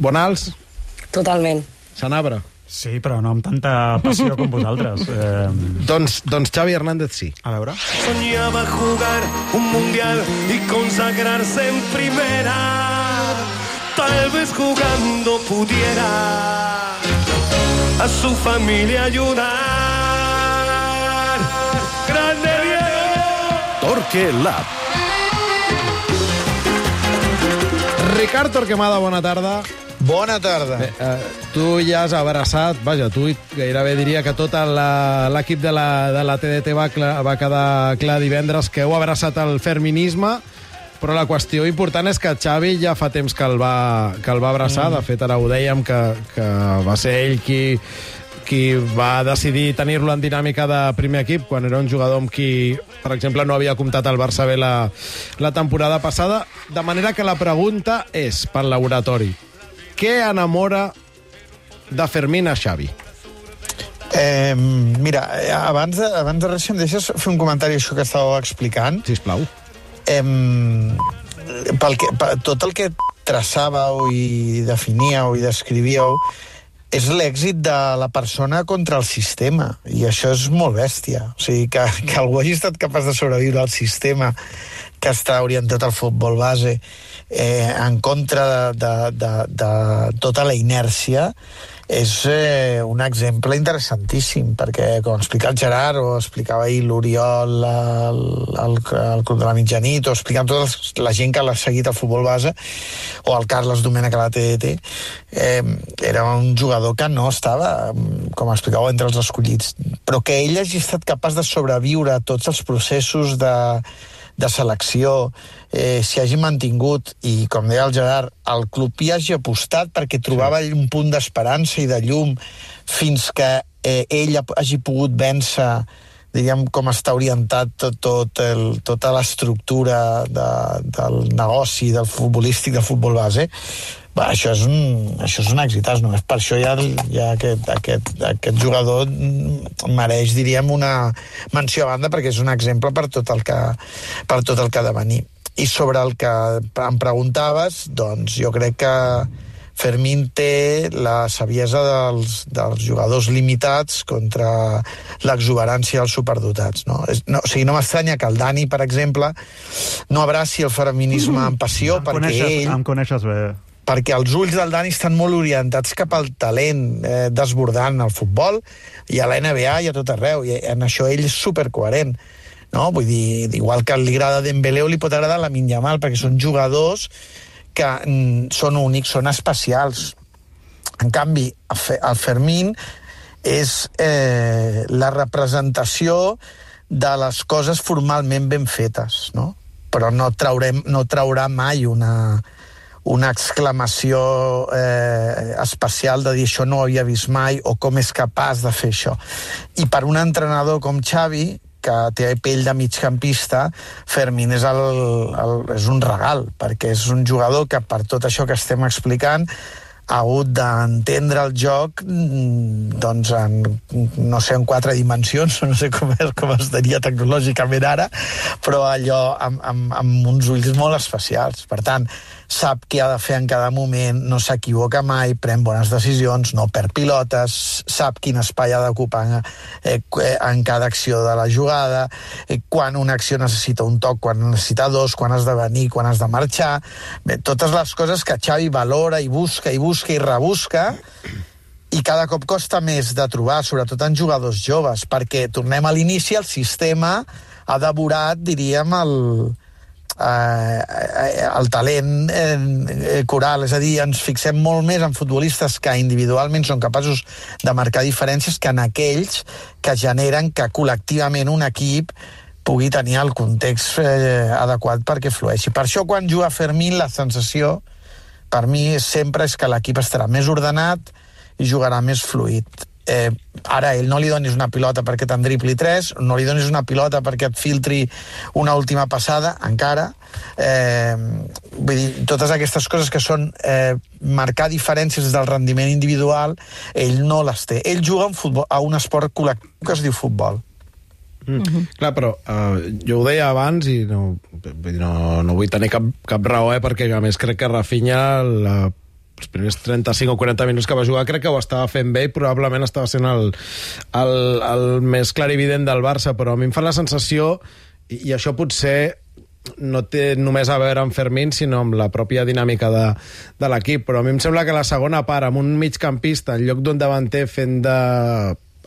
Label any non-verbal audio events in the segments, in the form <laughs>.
Bonals, Totalment. Sanabra. Sí, però no amb tanta passió com vosaltres. <laughs> Eh, Doncs, doncs Xavi Hernández sí. a veure... Soñaba jugar un mundial y consagrarse en primera. Tal vez jugando pudiera a su familia ayudar. ¡Grande Diego! Torque Lab. Ricard Torquemada, bona tarda. Bona tarda. Bé, eh, tu ja has abraçat, vaja, tu gairebé diria que tot l'equip de, la, de la TDT va, cla- va quedar clar divendres que heu abraçat el feminisme, però la qüestió important és que Xavi ja fa temps que el va, que el va abraçar. Mm. De fet, ara ho dèiem, que, que va ser ell qui, qui va decidir tenir-lo en dinàmica de primer equip, quan era un jugador amb qui, per exemple, no havia comptat el Barça B la, la temporada passada. De manera que la pregunta és, pel laboratori, què enamora de Fermín a Xavi? Eh, mira, abans de, abans de res, si em deixes fer un comentari això que estàveu explicant. Sisplau. Eh, pel que, per, tot el que traçàveu i definíeu i descrivíeu és l'èxit de la persona contra el sistema, i això és molt bèstia. O sigui, que, que algú hagi estat capaç de sobreviure al sistema que està orientat al futbol base eh, en contra de, de, de, de tota la inèrcia és eh, un exemple interessantíssim, perquè, com explica el Gerard, o explicava ahir l'Oriol al, al, al Club de la Mitjanit, o explicant tota la gent que l'ha seguit al futbol base, o el Carles Domènech a la TDT, eh, era un jugador que no estava, com explicàveu, entre els escollits, però que ell hagi estat capaç de sobreviure a tots els processos de, de selecció, eh, s'hi hagi mantingut i, com deia el Gerard, el club hi hagi apostat perquè trobava sí. un punt d'esperança i de llum fins que eh, ell ha- hagi pogut vèncer diríem, com està orientat tot, tot el, tota l'estructura de, del negoci, del futbolístic, del futbol base, va, això, és un, això és un èxit, només per això ja, ja aquest, aquest, aquest jugador mereix, diríem, una menció a banda perquè és un exemple per tot el que, per tot el que ha de venir. I sobre el que em preguntaves, doncs jo crec que Fermín té la saviesa dels, dels jugadors limitats contra l'exuberància dels superdotats. No? No, o sigui, no m'estranya que el Dani, per exemple, no abraci el feminisme amb passió, em perquè coneixes, ell Em coneixes bé. Perquè els ulls del Dani estan molt orientats cap al talent eh, desbordant al futbol i a la NBA i a tot arreu, i en això ell és supercoherent. No? Vull dir, igual que li agrada Dembélé o li pot agradar la Minyamal, perquè són jugadors que mm, són únics, són especials. En canvi, el Fe- el Fermín és eh, la representació de les coses formalment ben fetes, no? Però no, traurem, no traurà mai una, una exclamació eh, especial de dir això no ho havia vist mai o com és capaç de fer això. I per un entrenador com Xavi, que té pell de migcampista, Fermín és, el, el, és un regal, perquè és un jugador que per tot això que estem explicant ha hagut d'entendre el joc mm, doncs en, no sé, en quatre dimensions, <laughs> no sé com, és, com es diria tecnològicament ara, però allò amb, amb, amb uns ulls molt especials. Per tant, sap què ha de fer en cada moment, no s'equivoca mai, pren bones decisions, no perd pilotes, sap quin espai ha d'ocupar en, eh, en cada acció de la jugada, eh, quan una acció necessita un toc, quan necessita dos, quan has de venir, quan has de marxar... Bé, totes les coses que Xavi valora i busca i busca i rebusca i cada cop costa més de trobar, sobretot en jugadors joves, perquè tornem a l'inici, el sistema ha devorat, diríem, el, eh, eh, el talent eh, coral, és a dir, ens fixem molt més en futbolistes que individualment són capaços de marcar diferències que en aquells que generen que col·lectivament un equip pugui tenir el context eh, adequat perquè flueixi. Per això, quan juga Fermín, la sensació, per mi, sempre és que l'equip estarà més ordenat i jugarà més fluid. Eh, ara, ell no li donis una pilota perquè te'n dribli tres, no li donis una pilota perquè et filtri una última passada, encara. Eh, vull dir, totes aquestes coses que són eh, marcar diferències del rendiment individual, ell no les té. Ell juga a un, futbol, a un esport col·lectiu que es diu futbol. Mm. -hmm. Clar, però uh, jo ho deia abans i no, no, no vull tenir cap, cap raó, eh, perquè a més crec que Rafinha la els primers 35 o 40 minuts que va jugar crec que ho estava fent bé i probablement estava sent el, el, el més clarivident del Barça, però a mi em fa la sensació, i, i això potser no té només a veure amb Fermín, sinó amb la pròpia dinàmica de, de l'equip. Però a mi em sembla que la segona part, amb un migcampista en lloc d'un davanter fent de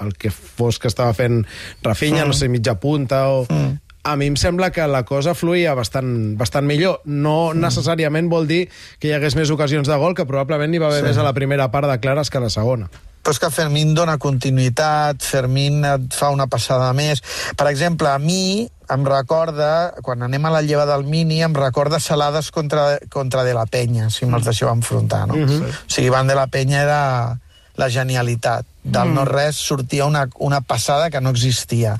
el que fos que estava fent Rafinha, mm. no sé, mitja punta o... Mm. A mi em sembla que la cosa fluïa bastant, bastant millor. No mm. necessàriament vol dir que hi hagués més ocasions de gol, que probablement n'hi va haver sí. més a la primera part de clares que a la segona però és que Fermín dona continuïtat, Fermín et fa una passada més. Per exemple, a mi em recorda, quan anem a la lleva del Mini, em recorda Salades contra, contra De La Penya, si me'ls deixeu enfrontar, no? Mhm. -huh. O sigui, Van De La Penya era la genialitat. Del mm. no-res sortia una, una passada que no existia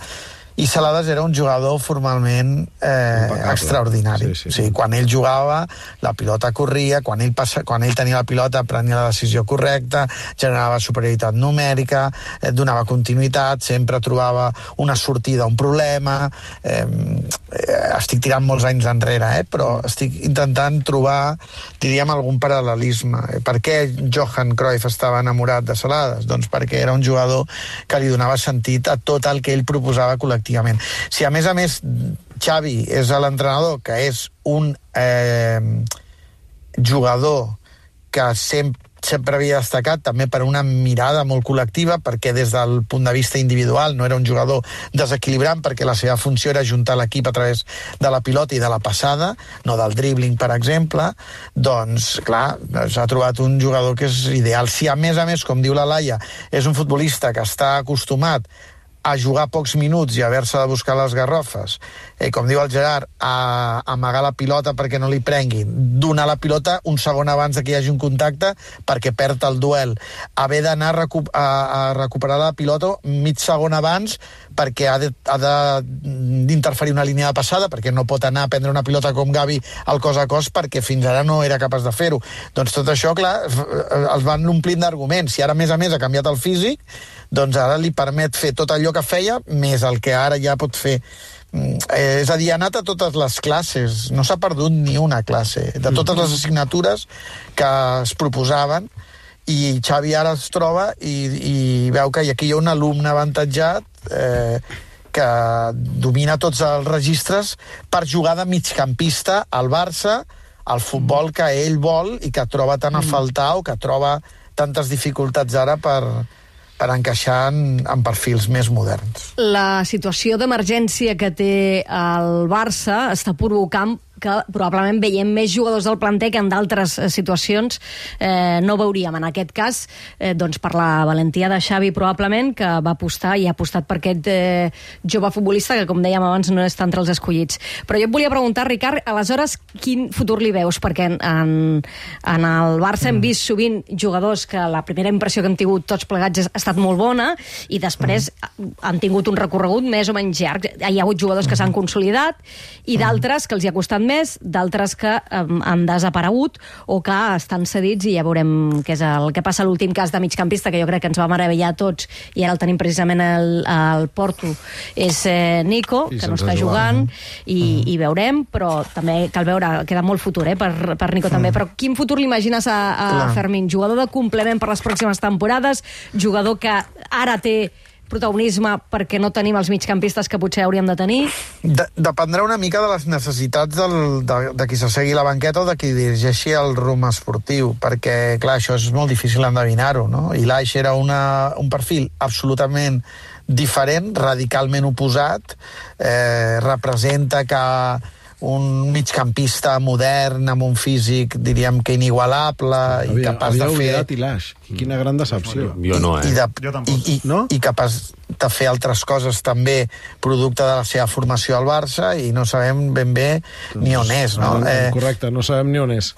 i Salades era un jugador formalment eh, extraordinari. Sí, sí. O sigui, quan ell jugava, la pilota corria, quan ell, passa, quan ell tenia la pilota prenia la decisió correcta, generava superioritat numèrica, eh, donava continuïtat, sempre trobava una sortida a un problema. Eh, eh, estic tirant molts anys enrere, eh, però estic intentant trobar, diríem, algun paral·lelisme. Eh, per què Johan Cruyff estava enamorat de Salades? Doncs perquè era un jugador que li donava sentit a tot el que ell proposava col·lectivament pràcticament. Si a més a més Xavi és l'entrenador, que és un eh, jugador que sempre sempre havia destacat també per una mirada molt col·lectiva perquè des del punt de vista individual no era un jugador desequilibrant perquè la seva funció era juntar l'equip a través de la pilota i de la passada, no del dribbling per exemple, doncs clar, s'ha trobat un jugador que és ideal. Si a més a més, com diu la Laia, és un futbolista que està acostumat a jugar pocs minuts i haver-se de buscar les garrofes, eh, com diu el Gerard, a, a amagar la pilota perquè no li prenguin, donar la pilota un segon abans que hi hagi un contacte perquè perd el duel, haver d'anar a, recu a, a recuperar la pilota mig segon abans perquè ha d'interferir una línia de passada, perquè no pot anar a prendre una pilota com Gavi al cos a cos perquè fins ara no era capaç de fer-ho. Doncs tot això, clar, els van omplint d'arguments. Si ara, a més a més, ha canviat el físic, doncs ara li permet fer tot allò que feia, més el que ara ja pot fer. Mm, eh, és a dir, ha anat a totes les classes, no s'ha perdut ni una classe, de totes les assignatures que es proposaven, i Xavi ara es troba i, i veu que aquí hi ha un alumne avantatjat eh, que domina tots els registres per jugar de migcampista al Barça, al futbol que ell vol i que troba tan a faltar o que troba tantes dificultats ara per, per encaixar en, en perfils més moderns. La situació d'emergència que té el Barça està provocant que probablement veiem més jugadors del planter que en d'altres eh, situacions eh, no veuríem. En aquest cas, eh, doncs per la valentia de Xavi probablement, que va apostar i ha apostat per aquest eh, jove futbolista que, com dèiem abans, no està entre els escollits. Però jo et volia preguntar, Ricard, aleshores, quin futur li veus? Perquè en, en, en el Barça mm. hem vist sovint jugadors que la primera impressió que hem tingut tots plegats ha estat molt bona i després mm. han tingut un recorregut més o menys llarg. Hi ha hagut jugadors que s'han consolidat i mm. d'altres que els hi ha costat més més, d'altres que um, han desaparegut o que estan cedits i ja veurem què és el que passa l'últim cas de migcampista, que jo crec que ens va meravellar a tots i ara el tenim precisament al, al Porto, és eh, Nico, I que no està jugant, i, mm. i veurem, però també cal veure, queda molt futur eh, per, per Nico mm. també, però quin futur l'imagines a, a Fermín? Jugador de complement per les pròximes temporades, jugador que ara té protagonisme perquè no tenim els migcampistes que potser hauríem de tenir? De, dependrà una mica de les necessitats del, de, de qui s'assegui la banqueta o de qui dirigeixi el rumb esportiu, perquè, clar, això és molt difícil endevinar-ho, no? I l'Aix era una, un perfil absolutament diferent, radicalment oposat, eh, representa que un migcampista modern amb un físic, diríem que inigualable havia, i capaç havia de fer... Havia Ilaix. Quina gran decepció. Jo no, eh? I, de, jo tampoc. I, i, no? I capaç de fer altres coses també producte de la seva formació al Barça i no sabem ben bé ni on és, no eh, correcte, no sabem ni on és.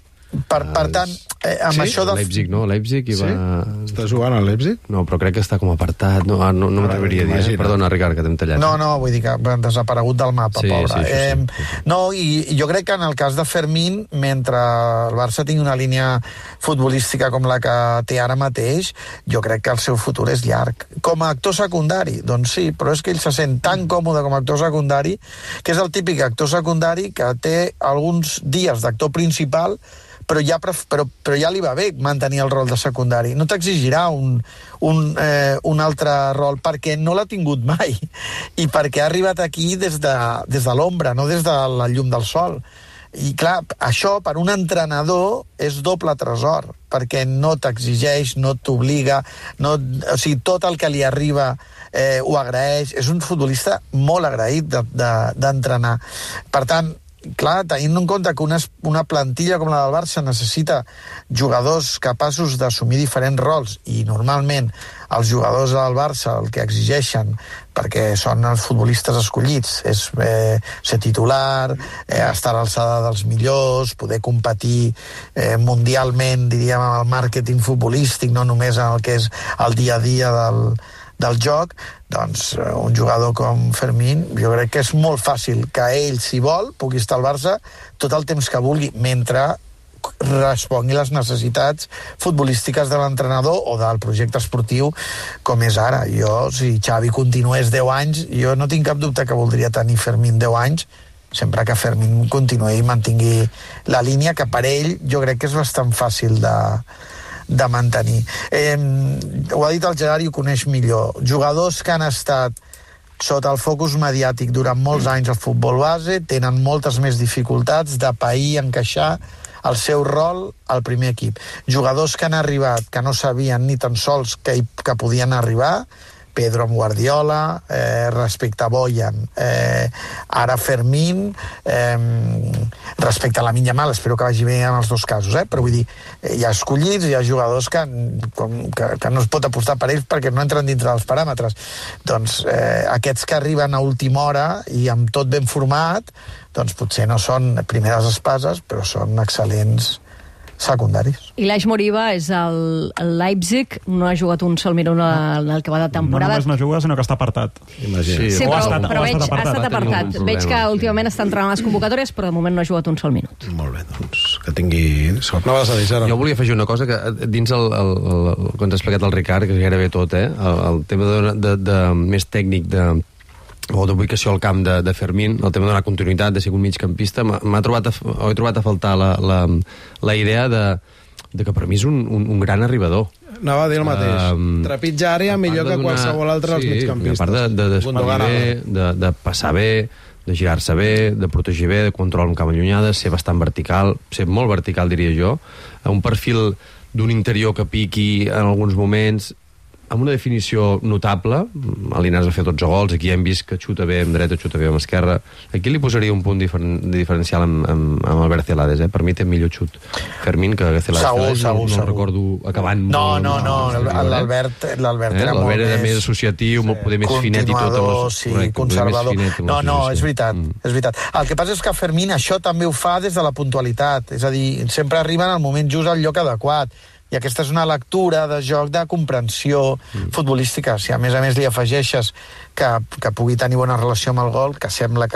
Per, per tant, eh, amb sí? això de... Leipzig, no? Leipzig i va... Sí? Està jugant al Leipzig? No, però crec que està com apartat. No, ah, no, no m'atreviria a dir. Eh? Perdona, Ricard, que t'hem tallat. No, no, vull dir que ha desaparegut del mapa, sí, pobre. Sí, sí, sí, eh, no, i jo crec que en el cas de Fermín, mentre el Barça tingui una línia futbolística com la que té ara mateix, jo crec que el seu futur és llarg. Com a actor secundari, doncs sí, però és que ell se sent tan còmode com a actor secundari que és el típic actor secundari que té alguns dies d'actor principal però ja, però, però ja li va bé mantenir el rol de secundari. No t'exigirà un, un, eh, un altre rol perquè no l'ha tingut mai <laughs> i perquè ha arribat aquí des de, des de l'ombra, no des de la llum del sol. I clar, això per un entrenador és doble tresor, perquè no t'exigeix, no t'obliga, no, o sigui, tot el que li arriba eh, ho agraeix. És un futbolista molt agraït d'entrenar. De, de per tant, clar, tenint en compte que una, una plantilla com la del Barça necessita jugadors capaços d'assumir diferents rols i normalment els jugadors del Barça el que exigeixen perquè són els futbolistes escollits és eh, ser titular eh, estar a l'alçada dels millors poder competir eh, mundialment diríem amb el màrqueting futbolístic no només en el que és el dia a dia del, del joc, doncs eh, un jugador com Fermín, jo crec que és molt fàcil que ell, si vol, pugui estar al Barça tot el temps que vulgui, mentre respongui les necessitats futbolístiques de l'entrenador o del projecte esportiu com és ara. Jo, si Xavi continués 10 anys, jo no tinc cap dubte que voldria tenir Fermín 10 anys, sempre que Fermín continuï i mantingui la línia que per ell jo crec que és bastant fàcil de, de mantenir. Eh, ho ha dit el Gerard i ho coneix millor. Jugadors que han estat sota el focus mediàtic durant molts anys al futbol base tenen moltes més dificultats de pair, encaixar el seu rol al primer equip. Jugadors que han arribat que no sabien ni tan sols que, que podien arribar, Pedro amb Guardiola, eh, respecte a Boyan, eh, ara Fermín, eh, respecte a la Minya Mal, espero que vagi bé en els dos casos, eh? però vull dir, eh, hi ha escollits, hi ha jugadors que, com, que, que no es pot apostar per ells perquè no entren dintre dels paràmetres. Doncs eh, aquests que arriben a última hora i amb tot ben format, doncs potser no són primeres espases, però són excel·lents secundaris. I l'Aix Moriba és el, el Leipzig, no ha jugat un sol minut en el que va de temporada. No només no juga, sinó que està apartat. Imagina. Sí, però, ha estat, però veig, ha estat apartat. Ha estat apartat. Veig que últimament està entrant a les convocatòries, però de moment no ha jugat un sol minut. Molt bé, doncs que tingui sort. No vas a dir, Jo volia afegir una cosa, que dins el, el, el, el quan t'ha explicat el Ricard, que gairebé tot, eh, el, el tema de, de, de, més tècnic de, o d'ubicació al camp de, de Fermín, el tema de donar continuïtat, de ser un migcampista, m'ha trobat a, he trobat a faltar la, la, la idea de, de que per mi és un, un, un gran arribador. Anava a dir el mateix. Um, Trepitja àrea millor que qualsevol altre dels migcampistes. A part de, de despedir bé, de, de passar bé, de girar-se bé, de protegir bé, de controlar un camp allunyada, ser bastant vertical, ser molt vertical, diria jo, un perfil d'un interior que piqui en alguns moments, amb una definició notable, Linares ha fet 12 gols, aquí hem vist que xuta bé amb dreta, xuta bé amb esquerra. Aquí li posaria un punt diferen, diferencial amb, amb, amb Albert Celades, eh? Per mi té millor xut Fermín que Celades. Segur, Celades segur, no, no segur. recordo acabant no, molt. No, no, no, l'Albert eh? l'Albert era, molt era més associatiu, sí. poder més finet i tot. Amb sí, correcte, conservador. Finet, no, no, és veritat, mm. és veritat. El que passa és que Fermín això també ho fa des de la puntualitat, és a dir, sempre arriba en el moment just al lloc adequat i aquesta és una lectura de joc de comprensió mm. futbolística. Si a més a més li afegeixes que, que pugui tenir bona relació amb el gol, que sembla que